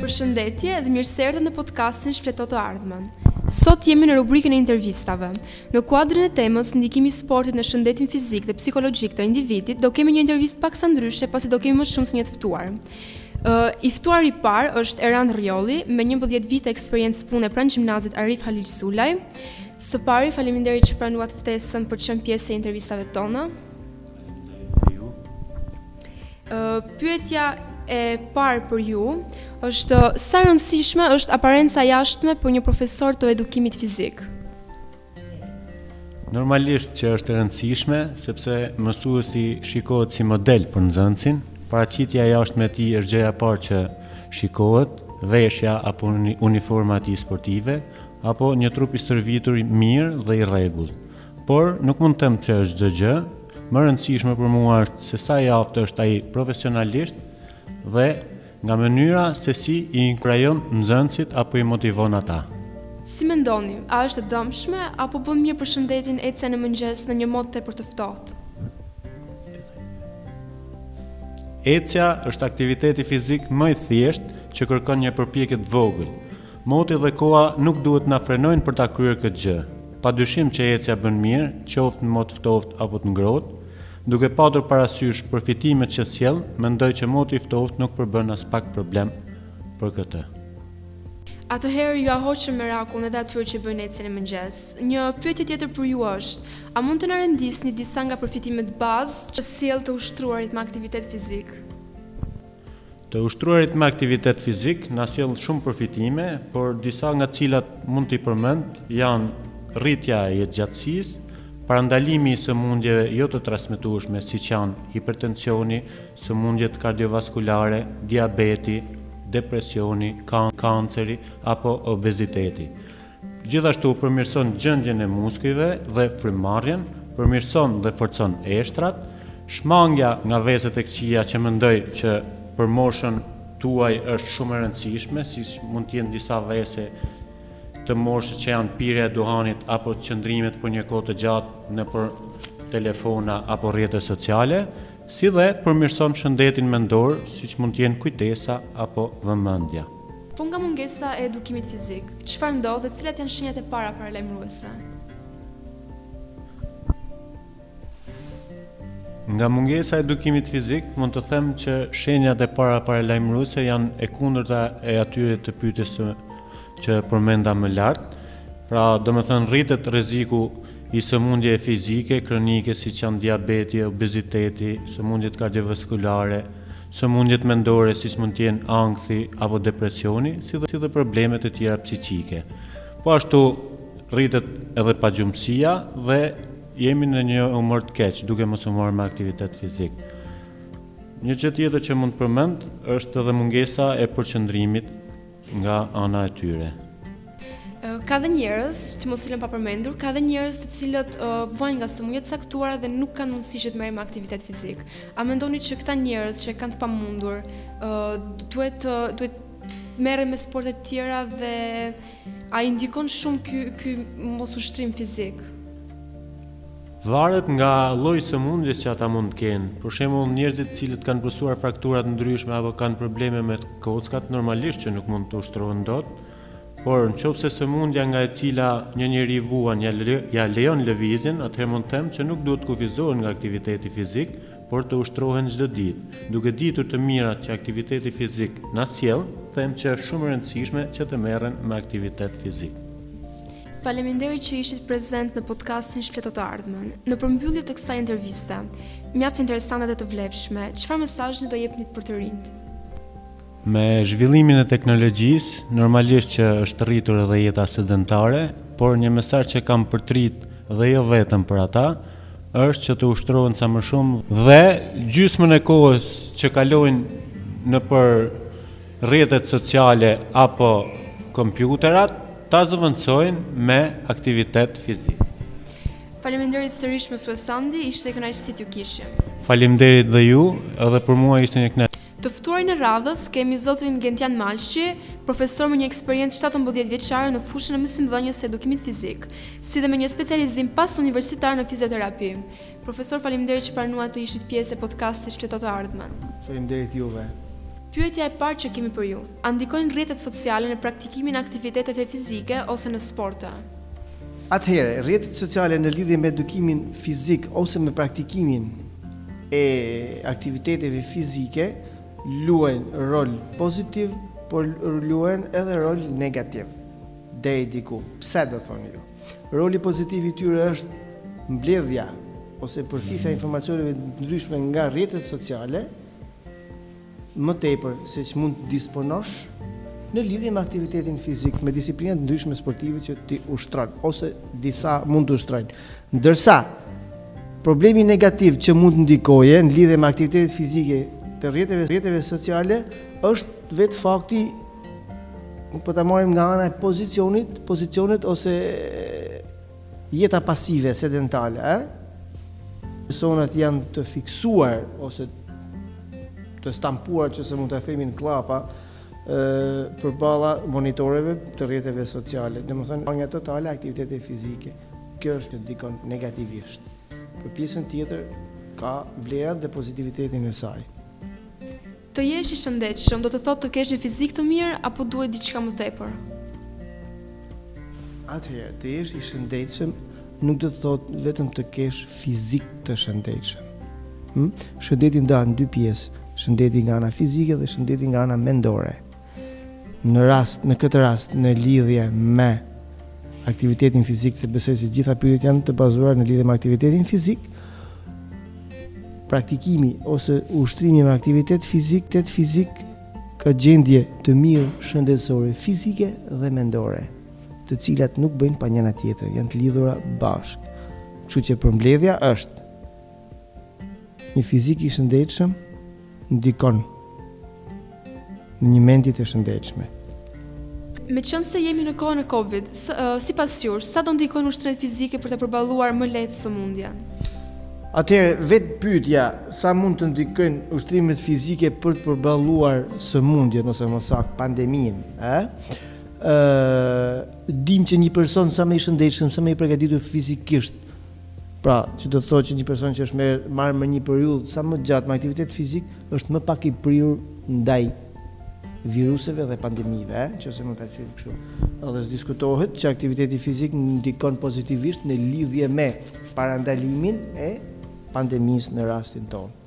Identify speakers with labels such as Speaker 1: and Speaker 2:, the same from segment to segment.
Speaker 1: Përshëndetje dhe mirë se erdhët në podcastin Shfleto të Ardhmen. Sot jemi në rubrikën e intervistave. Në kuadrin e temës ndikimi i sportit në shëndetin fizik dhe psikologjik të individit, do kemi një intervistë paksa ndryshe, pasi do kemi më shumë se një të ftuar. Uh, I ftuari i parë është Erand Rjoli, me 11 vite eksperiencë pune pranë gjimnazit Arif Halil Sulaj. Së pari, faleminderit që pranuat ftesën për të qenë pjesë e intervistave tona. Dhe ju? Pyetja e parë për ju është sa e rëndësishme është aparenca e jashtme për një profesor të edukimit fizik?
Speaker 2: Normalisht që është e rëndësishme, sepse mësuesi shikohet si model për nxënësin, paraqitja e jashtme e tij është gjëja e parë që shikohet, veshja apo uniforma e tij sportive, apo një trup i stërvitur mirë dhe i rregullt. Por, nuk mund të them që është çdo gjë, më e rëndësishme për mua është se sa i aftë është ai profesionalisht dhe nga mënyra se si i inkurajon nxënësit apo i motivon ata.
Speaker 1: Si mendoni, a është e dëmshme apo bën mirë për shëndetin ecja në mëngjes në një mot tepër të ftohtë?
Speaker 2: Ecja është aktiviteti fizik më i thjeshtë që kërkon një përpjekje të vogël, Moti dhe koha nuk duhet të na frenojnë për ta kryer këtë gjë. Padyshim që ecja bën mirë, qoftë në mot të ftohtë apo të ngrohtë. Duke patur parasysh përfitimet që sjell, mendoj që moti i ftohtë nuk përbën aspak problem për këtë.
Speaker 1: Atëherë jua hoqëm merakun edhe atyre që bëjnë ecje në mëngjes. Një pyetje tjetër për ju është, a mund të na rendisni disa nga përfitimet bazë që sjell të ushtruarit me aktivitet fizik?
Speaker 2: Të ushtruarit me aktivitet fizik na sjell shumë përfitime, por disa nga të cilat mund t'i përmend janë rritja e jetëgjatësisë, parandalimi i sëmundjeve jo të transmetueshme siç janë hipertensioni, sëmundjet kardiovaskulare, diabeti, depresioni, kanceri apo obeziteti. Gjithashtu përmirëson gjendjen e muskujve dhe frymëmarrjen, përmirëson dhe forcon eshtrat. Shmangia nga veset e këqija që mendoj që për moshën tuaj është shumë e rëndësishme, siç mund të jenë disa vese të moshës që janë pirja e duhanit apo qëndrimet për një kohë të gjatë nëpër telefona apo rrjete sociale, si dhe përmirëson shëndetin mendor, siç mund të jenë kujtesa apo vëmendja.
Speaker 1: Po nga mungesa e edukimit fizik, çfarë ndodh dhe cilat janë shenjat e para paralajmëruese?
Speaker 2: Nga mungesa e edukimit fizik, mund të them që shenjat e para paralajmëruese janë e kundërta e atyre të pyetjes që përmenda më lart. Pra, domethënë rritet rreziku i sëmundjeve fizike, kronike siç janë diabeti, obeziteti, sëmundjet kardiovaskulare, Sëmundjet mendore siç mund të jenë ankthi apo depresioni, si dhe problemet e tjera psiqike. Po ashtu rritet edhe pagjumësia dhe jemi në një humor të keq, duke mos u marrë me aktivitet fizik. Një gjë tjetër që mund të përmend është edhe mungesa e përqendrimit. nga ana e tyre.
Speaker 1: Ka dhe njerëz, t'i mos i lëmë pa përmendur, ka dhe njerëz të cilët vuajnë nga sëmundje të caktuara dhe nuk kanë mundësi që të merren me aktivitet fizik. A mendoni që këta njerëz që kanë të pamundur, duhet duhet të merren me sporte të tjera dhe a i ndikon shumë ky ky mos ushtrim fizik?
Speaker 2: Varet nga lloji i sëmundjes që ata mund të kenë. Për shembull, njerëzit të cilët kanë pësuar fraktura të ndryshme apo kanë probleme me kockat normalisht që nuk mund të ushtrohen dot, por nëqoftëse sëmundja nga e cila një njeri vuan ia lejon lëvizjen, atëherë mund të them që nuk duhet të kufizohen nga aktiviteti fizik, por të ushtrohen çdo ditë. Duke ditur të mirat që aktiviteti fizik na sjell, them që është shumë e rëndësishme që të merren me aktivitet fizik.
Speaker 1: Faleminderit që ishit prezent në podcastin Shfleto të Ardhmen. Në përmbyllje të kësaj interviste, mjaft interesante dhe të vlefshme, çfarë mesazhi do jepnit për të rinjtë?
Speaker 2: Me zhvillimin e teknologjisë, normalisht që është rritur edhe jeta sedentare, por një mesazh që kam për të rinjtë dhe jo vetëm për ata, është që të ushtrohen sa më shumë dhe gjysmën e kohës që kalojnë nëpër rrjetet sociale apo kompjuterat ta zëvendësojnë me aktivitet fizik.
Speaker 1: Faleminderit sërish mësues Sandi, ishte kënaqësi t'ju kishim.
Speaker 2: Faleminderit dhe ju, edhe për mua ishte një kënaqësi.
Speaker 1: Të ftuarin e radhës kemi zotin Gentian Malshi, profesor me një eksperiencë shtatëmbëdhjetë vjeçare në fushën e mësimdhënies së edukimit fizik, si dhe me një specializim pasuniversitar në fizioterapi. Profesor faleminderit që pranuat të ishit pjesë e podcastit Shfleto të Ardhmen.
Speaker 3: Faleminderit juve.
Speaker 1: Pyetja e parë që kemi për ju, a ndikojnë rrjetet sociale në praktikimin e aktiviteteve fizike ose në sporte?
Speaker 3: Atëherë, rrjetet sociale në lidhje me edukimin fizik ose me praktikimin e aktiviteteve fizike luajnë rol pozitiv, por luajnë edhe rol negativ. Deri diku, pse do thoni ju? Roli pozitiv i tyre është mbledhja ose përthithja e informacioneve të ndryshme nga rrjetet sociale, më tepër se që mund të disponosh në lidhje me aktivitetin fizik, me disiplina të ndryshme sportive që ti ushtron, ose disa mund të ushtrojnë. Ndërsa, problemi negativ që mund të ndikojë në lidhje me aktivitetet fizike të rrjeteve, rrjeteve sociale, është vetë fakti Po ta marrim nga ana e pozicionit, pozicionit ose jeta pasive, sedentale, e? Personat janë të fiksuar ose të stampuar qoftë se mund ta themi në kllapa përballë monitoreve të rrjeteve sociale. Domethënë, një totale aktivitete fizike. Kjo është ndikon negativisht. Për pjesën tjetër, ka vlerat dhe pozitivitetin e saj.
Speaker 1: Të jesh i shëndetshëm do të thotë të kesh një fizik të mirë apo duhet diçka më tepër?
Speaker 3: Atëherë, të jesh i shëndetshëm nuk do të thotë vetëm të kesh fizik të shëndetshëm. Hm? Shëndeti ndahet në dy pjesë, shëndeti nga ana fizike dhe shëndeti nga ana mendore. Në rast, në këtë rast, në lidhje me aktivitetin fizik, se besoj se gjitha pyetjet janë të bazuar në lidhje me aktivitetin fizik, praktikimi ose ushtrimi me aktivitet fizik, tet fizik ka gjendje të mirë shëndetësore fizike dhe mendore, të cilat nuk bëjnë pa njëra-tjetrën, janë të lidhura bashkë. Kështu që përmbledhja është Një fizik i shëndetshëm ndikon në një mendje të shëndetshme.
Speaker 1: Meqenëse jemi në kohën e Covid, sipas jush, sa do ndikojnë ushtrimet fizike për ta përballuar më lehtë sëmundjen?
Speaker 3: Atëherë, vetë pytja, sa mund të ndikojnë ushtrimet fizike për të përballuar sëmundjen, ose më saktë, pandeminë, e? Dimë që një person sa më i shëndetshëm, sa më i përgatitur fizikisht, Pra, që do të thotë që një person që është marrë me një periudhë sa më të gjatë me aktivitet fizik, është më pak i prirur ndaj viruseve dhe pandemive, qoftë se mund ta quajmë kështu. Dhe s'diskutohet që aktiviteti fizik ndikon pozitivisht në lidhje me parandalimin e pandemisë në rastin tonë.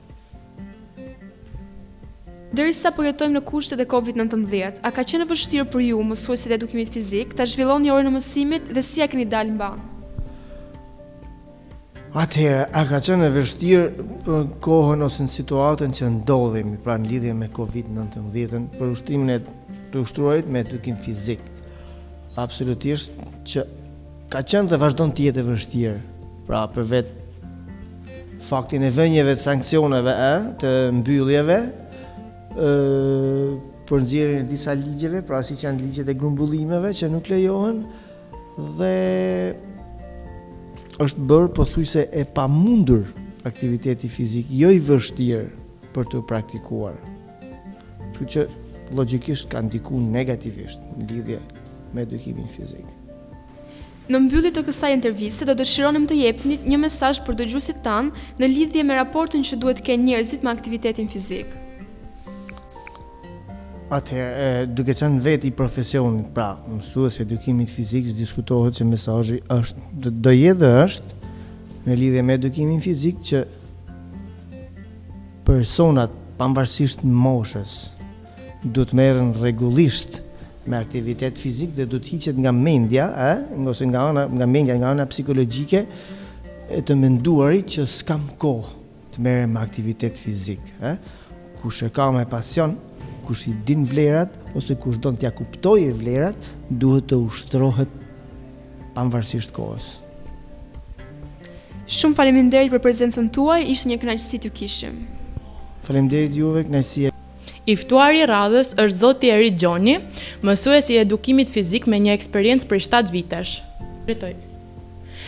Speaker 1: Derisa po jetojmë në kushtet e Covid nëntëmbëdhjetë, a ka qenë e vështirë për ju, mësuesit e edukimit fizik, ta zhvilloni orën e mësimit dhe si ia keni dalë mbanë?
Speaker 3: Atëherë, a ka qenë e vështirë për kohën ose në situatën që ndodhemi pra në lidhje me Covid-19 për ushtrimin e të ushtruarit me edukim fizik? Absolutisht që Ka qenë dhe vazhdon të jetë e vështirë. Pra për vetë faktin e vënjeve të sanksioneve e të mbylljeve për nxjerrjen e disa ligjeve, pra siç janë ligjet e grumbullimeve që nuk lejohen dhe është bërë pothuajse e pamundur aktiviteti fizik jo i vështirë për t'u praktikuar. Kështu që logjikisht ka ndikuar negativisht në lidhje me edukimin fizik.
Speaker 1: Në mbyllje të kësaj interviste do dëshironim të jepnit një mesazh për dëgjuesit tanë në lidhje me raportin që duhet të kenë njerëzit me aktivitetin fizik.
Speaker 3: Atëherë, duke qenë vetë i profesionit, pra mësues i edukimit fizik, s'diskutohet se mesazhi është, do jetë dhe është në lidhje me edukimin fizik që Personat, pavarësisht moshës, duhet të merren rregullisht me aktivitet fizik dhe duhet të hiqet nga mendja, ë, ose nga ana, nga mendja, nga ana psikologjike e të menduarit që s'kam kohë të merrem me aktivitet fizik, ë. Kush e ka me pasion, kush i din vlerat ose kush don t'ia kuptojë vlerat, duhet të ushtrohet pavarësisht kohës.
Speaker 1: Shumë faleminderit për prezencën tuaj, ishte një kënaqësi t'ju kishim.
Speaker 3: Faleminderit juve, kënaqësi
Speaker 4: I ftuari i radhës është zoti Erit Gjoni, mësues i edukimit fizik me një eksperiencë prej shtatë vitesh.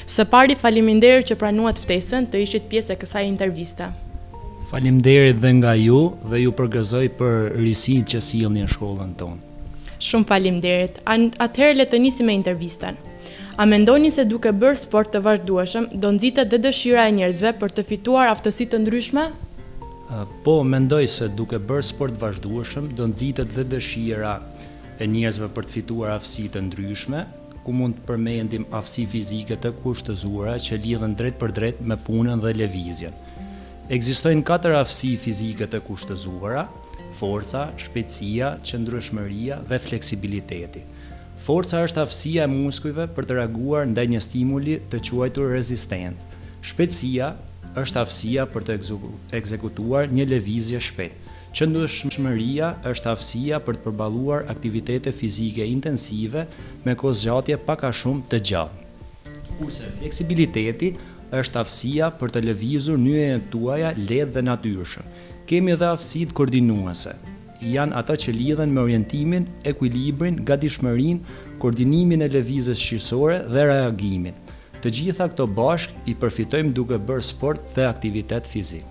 Speaker 4: Së pari faleminderit që pranuat ftesën të ishit pjesë e kësaj interviste.
Speaker 5: Faleminderit dhe nga ju dhe ju përgëzoj për risinë që sillni në shkollën tonë.
Speaker 4: Shumë faleminderit. Atëherë le të nisim me intervistën. A mendoni se duke bërë sport të vazhdueshëm, do nxitet dhe dëshira e njerëzve për të fituar aftësi të ndryshme?
Speaker 5: Po, mendoj se duke bërë sport të vazhdueshëm, do nxitet dhe dëshira e njerëzve për të fituar aftësi të ndryshme, ku mund të përmendim aftësi fizike të kushtëzuara që lidhen drejtpërdrejt me punën dhe lëvizjen. Ekzistojnë katër aftësi fizike të kushtëzuara. Forca, shpejtësia, qëndrueshmëria dhe fleksibiliteti. Forca është aftësia e muskujve për të reaguar ndaj një stimuli të quajtur rezistencë. Shpejtësia është aftësia për të ekzekutuar një lëvizje shpejt. Qëndrueshmëria është aftësia për të përballuar aktivitete fizike intensive me kohëzgjatje pak a shumë të gjatë. Kurse fleksibiliteti është aftësia për të lëvizur nyjet e tuaja lehtë dhe natyrshëm. Kemi dhe aftësitë koordinuese. Janë ato që lidhen me orientimin, ekuilibrin, gatishmërinë, koordinimin e lëvizjes shqisore dhe reagimin. Të gjitha këto bashkë i përfitojmë duke bërë sport dhe aktivitet fizik.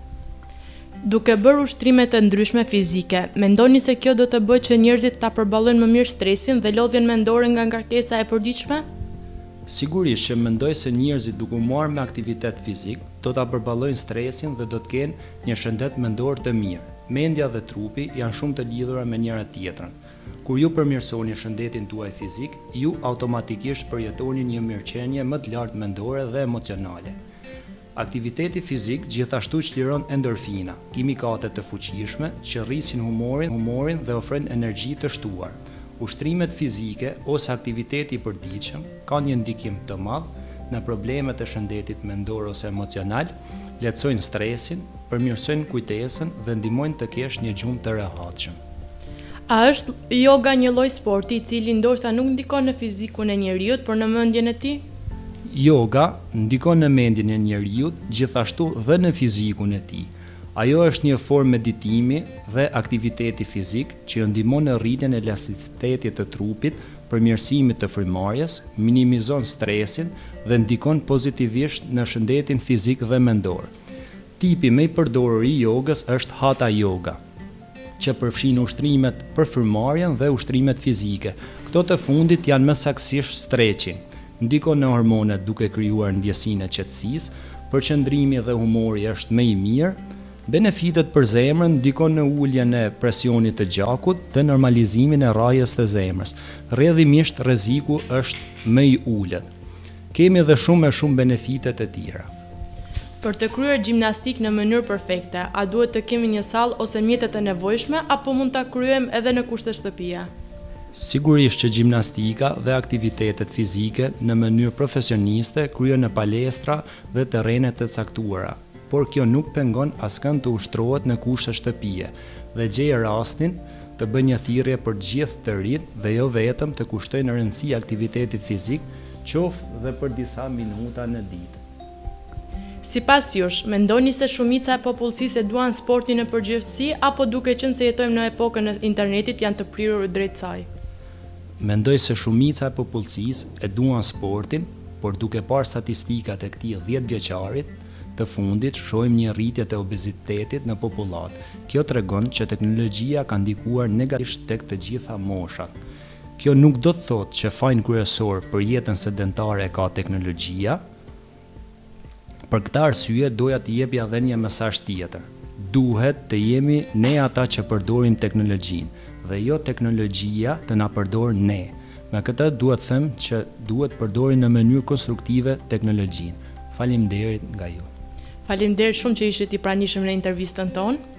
Speaker 4: Duke bërë ushtrimet e ndryshme fizike, mendoni se kjo do të bëjë që njerëzit ta përballojnë më mirë stresin dhe lodhjen mendore nga ngarkesa e përditshme?
Speaker 5: Sigurisht që mendoj se njerëzit duke u marrë me aktivitet fizik, do ta përballojnë stresin dhe do të kenë Një shëndet mendor të mirë. Mendja dhe trupi janë shumë të lidhura me njëra tjetrën. Kur ju përmirësoni shëndetin tuaj fizik, ju automatikisht përjetoni një mirëqenie më të lartë mendore dhe emocionale. Aktiviteti fizik gjithashtu çliron endorfina, kimikate të fuqishme që rrisin humorin, humorin dhe ofrojnë energji të shtuar. Ushtrimet fizike ose aktiviteti i përditshëm ka një ndikim të madh në problemet e shëndetit mendor ose emocional, lehtësojnë stresin, përmirësojnë kujtesën dhe ndihmojnë të kesh një gjumë të rehatshëm.
Speaker 4: A është joga një lloj sporti i cili ndoshta nuk ndikon në fizikun e njeriut, por në mendjen e tij?
Speaker 5: Joga ndikon në mendjen e njeriut, gjithashtu dhe në fizikun e tij. Ajo është një formë meditimi dhe aktiviteti fizik, që ndihmon në rritjen e elasticitetit të trupit, përmirësimit të frymëmarrjes, minimizon stresin dhe ndikon pozitivisht në shëndetin fizik dhe mendor. Tipi më i përdorur i jogës është Hatha Yoga, që përfshin ushtrimet për frymëmarrjen dhe ushtrimet fizike. Këto të fundit janë më saktësisht stretching. Ndikon në hormonet duke krijuar ndjesinë e qetësisë, përqendrimi dhe humori është më i mirë, Benefitet për zemrën ndikon në uljen e presionit të gjakut dhe normalizimin e rrahjes të zemrës. Rrjedhimisht rreziku është më i ulët. Kemi dhe shumë e shumë benefite të tjera.
Speaker 4: Për të kryer gjimnastikë në mënyrë perfekte, a duhet të kemi një sallë ose mjetet e nevojshme apo mund ta kryejmë edhe në kushte shtëpie?
Speaker 5: Sigurisht që gjimnastika dhe aktivitetet fizike në mënyrë profesioniste kryhen në palestra dhe terrene të caktuara. por kjo nuk pengon askënd të ushtrohet në kushte shtëpie dhe gjej rastin të bëj një thirrje për gjithë të rinjtë dhe jo vetëm t'i kushtojnë rëndësi aktivitetit fizik qoftë dhe për disa minuta në ditë.
Speaker 4: Sipas jush, mendoni se shumica e popullsisë e duan sportin në përgjithësi apo duke qenë se jetojmë në epokën e internetit janë të prirur drejt saj?
Speaker 5: Mendoj se shumica e popullsisë e duan sportin por duke parë statistikat e këtij dhjetë vjeçarit të fundit shohim një rritje të obezitetit në popullatë. Kjo tregon që teknologjia ka ndikuar negativisht tek të gjitha moshat. Kjo nuk do të thotë që fajin kryesor për jetën sedentare e ka teknologjia. Për këtë arsye doja të jepja dhe një mesazh tjetër. Duhet të jemi ne ata që përdorim teknologjinë dhe jo teknologjia të na përdorë ne. Me këtë dua të them që duhet të përdorim në mënyrë konstruktive teknologjinë. Faleminderit nga ju.
Speaker 4: Faleminderit shumë që ishit i pranishëm në intervistën tonë.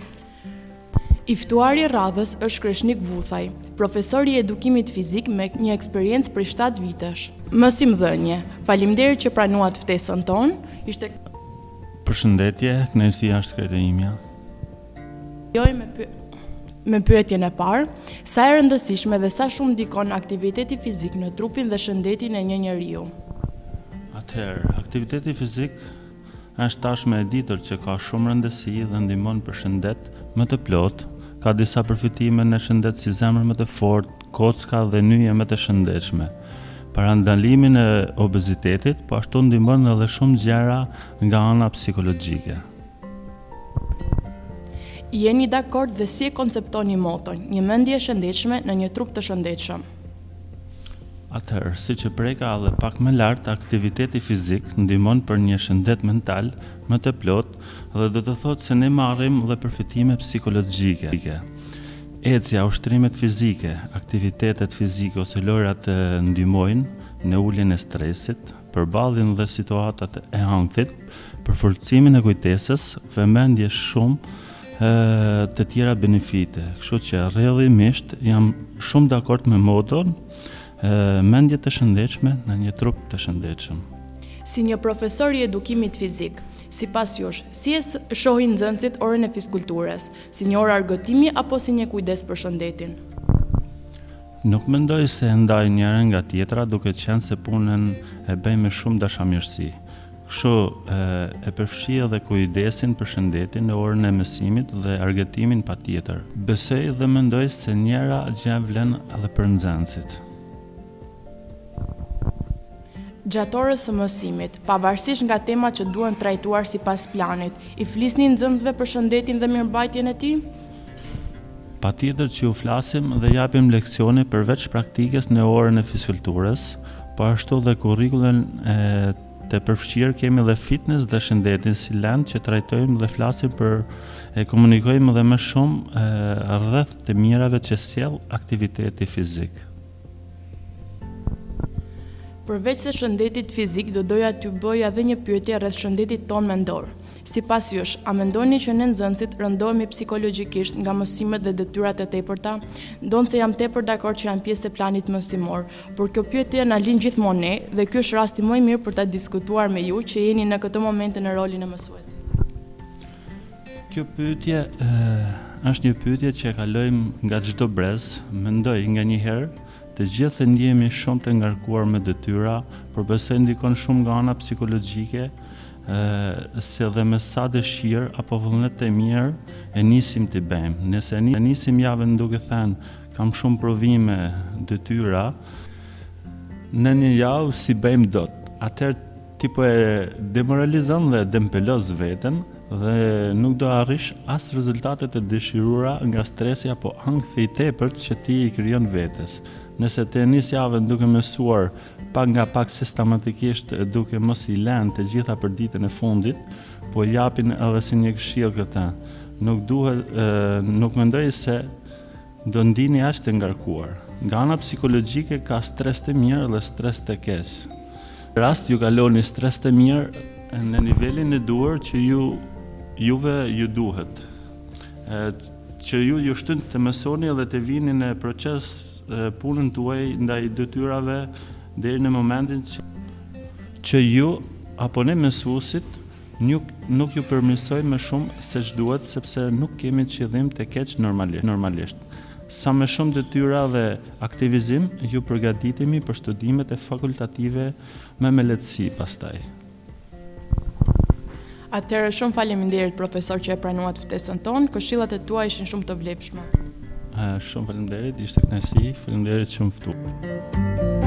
Speaker 4: I ftuari i radhës është Kreshnik Vuthaj, profesor i edukimit fizik me një eksperiencë prej 7 vitesh mësimdhënie. Faleminderit që pranuat ftesën tonë. Ishte
Speaker 2: Përshëndetje, kënaqësia është krejt e
Speaker 4: imja. me pyetjen e parë, sa e rëndësishme dhe sa shumë ndikon aktiviteti fizik në trupin dhe shëndetin e një njeriu?
Speaker 2: Atëherë, aktiviteti fizik është tashmë e ditur që ka shumë rëndësi dhe ndihmon për shëndet më të plotë, ka disa përfitime në shëndet si zemër më të fortë, kocka dhe nyje më të shëndetshme. Parandalimin e obezitetit, po ashtu ndihmon edhe shumë gjëra nga ana psikologjike.
Speaker 4: Jeni dakord dhe si e konceptoni moton, një mendje e shëndetshme në një trup të shëndetshëm?
Speaker 6: Atëherë, siç e preka edhe pak më lart, aktiviteti fizik ndihmon për një shëndet mental më të plotë dhe do të thotë se ne marrim dhe përfitime psikologjike. Ecja, ushtrimet fizike, aktivitetet fizike ose lojërat ndihmojnë në uljen e stresit, përballin dhe situatat e ankthit, për forcimin e kujtesës, vëmendje, shumë të tjera benefite. Kështu që rrjedhimisht jam shumë dakord me moton mendje të shëndetshme në një trup të shëndetshëm.
Speaker 4: Si një profesor i edukimit fizik, sipas jush, si e shohin nxënësit orën e fiskulturës, si një orë argëtimi apo si një kujdes për shëndetin?
Speaker 6: Nuk mendoj se e ndaj njërën nga tjetra duke qenë se punën e bëj me shumë dashamirësi. Kështu, e përfshij edhe kujdesin për shëndetin në orën e mësimit dhe argëtimin patjetër. Besoj dhe mendoj se njëra gjë vlen edhe për nxënësit.
Speaker 4: Gjatë orës së mësimit, pavarësisht nga temat që duhen trajtuar sipas planit, i flisni nxënësve për shëndetin dhe mirëmbajtjen e
Speaker 6: tij? Patjetër që ju flasim dhe japim leksione përveç praktikës në orën e fiskulturës, po ashtu dhe kurrikulën e të përfshirë kemi dhe fitness dhe shëndetin si lëndë që trajtojmë dhe flasim për e komunikojmë dhe më shumë rreth të mirave që sjell aktiviteti fizik.
Speaker 4: Përveç se shëndetit fizik do doja t'ju bëja dhe një pyetje rreth shëndetit tonë mendor. Sipas jush, a mendoni që ne nxënësit rëndohemi psikologjikisht nga mësimet dhe detyrat e tepërta? Ndonëse jam tepër dakord që janë pjesë e planit mësimor, por kjo pyetje na lind gjithmonë ne dhe ky është rasti më i mirë për ta diskutuar me ju që jeni në këto momente në rolin e mësuesit.
Speaker 6: Kjo pyetje është një pyetje që e kalojmë nga çdo brez, mendoj nganjëherë Të gjithë të ndihemi shumë të ngarkuar me detyra, por besoj ndikon shumë nga ana psikologjike e se dhe me sa dëshirë apo vullnet të mirë e nisim t'i bëjmë nëse e nisim javën duke thënë kam shumë provime detyra në një javë s'i bëjmë dot atëherë ti po e demoralizon dhe e dembelos veten dhe nuk do arrish as rezultatet e dëshiruara nga stresi apo ankthi i tepërt që ti i krijon vetes nëse ti e nis javën duke mësuar Pak nga pak sistematikisht duke mos i lenë të gjitha për ditën e fundit, po i japin edhe si një këshillë këtë. Nuk duhet, nuk mendoj se do ndiheni aq të ngarkuar. Nga ana psikologjike ka stres të mirë dhe stres të keq. Në rast ju kaloni stres të mirë në nivelin e duhur që ju juve ju duhet. Që ju ju shtyn të mësoni dhe të vini në proces punën tuaj ndaj detyrave deri në momentin që ju apo ne mësuesit nuk ju përmirësojmë më shumë seç duhet sepse nuk kemi qëllim të keq normalisht. Sa më shumë detyra dhe aktivizim ju përgatitemi për studimet e fakultative me më lehtësi pastaj.
Speaker 4: Atëherë shumë faleminderit profesor që e pranuat ftesën tonë, këshillat e tua ishin shumë të vlefshme.
Speaker 6: Uh, shumë faleminderit, ishte kënaqësi, faleminderit që më ftuat.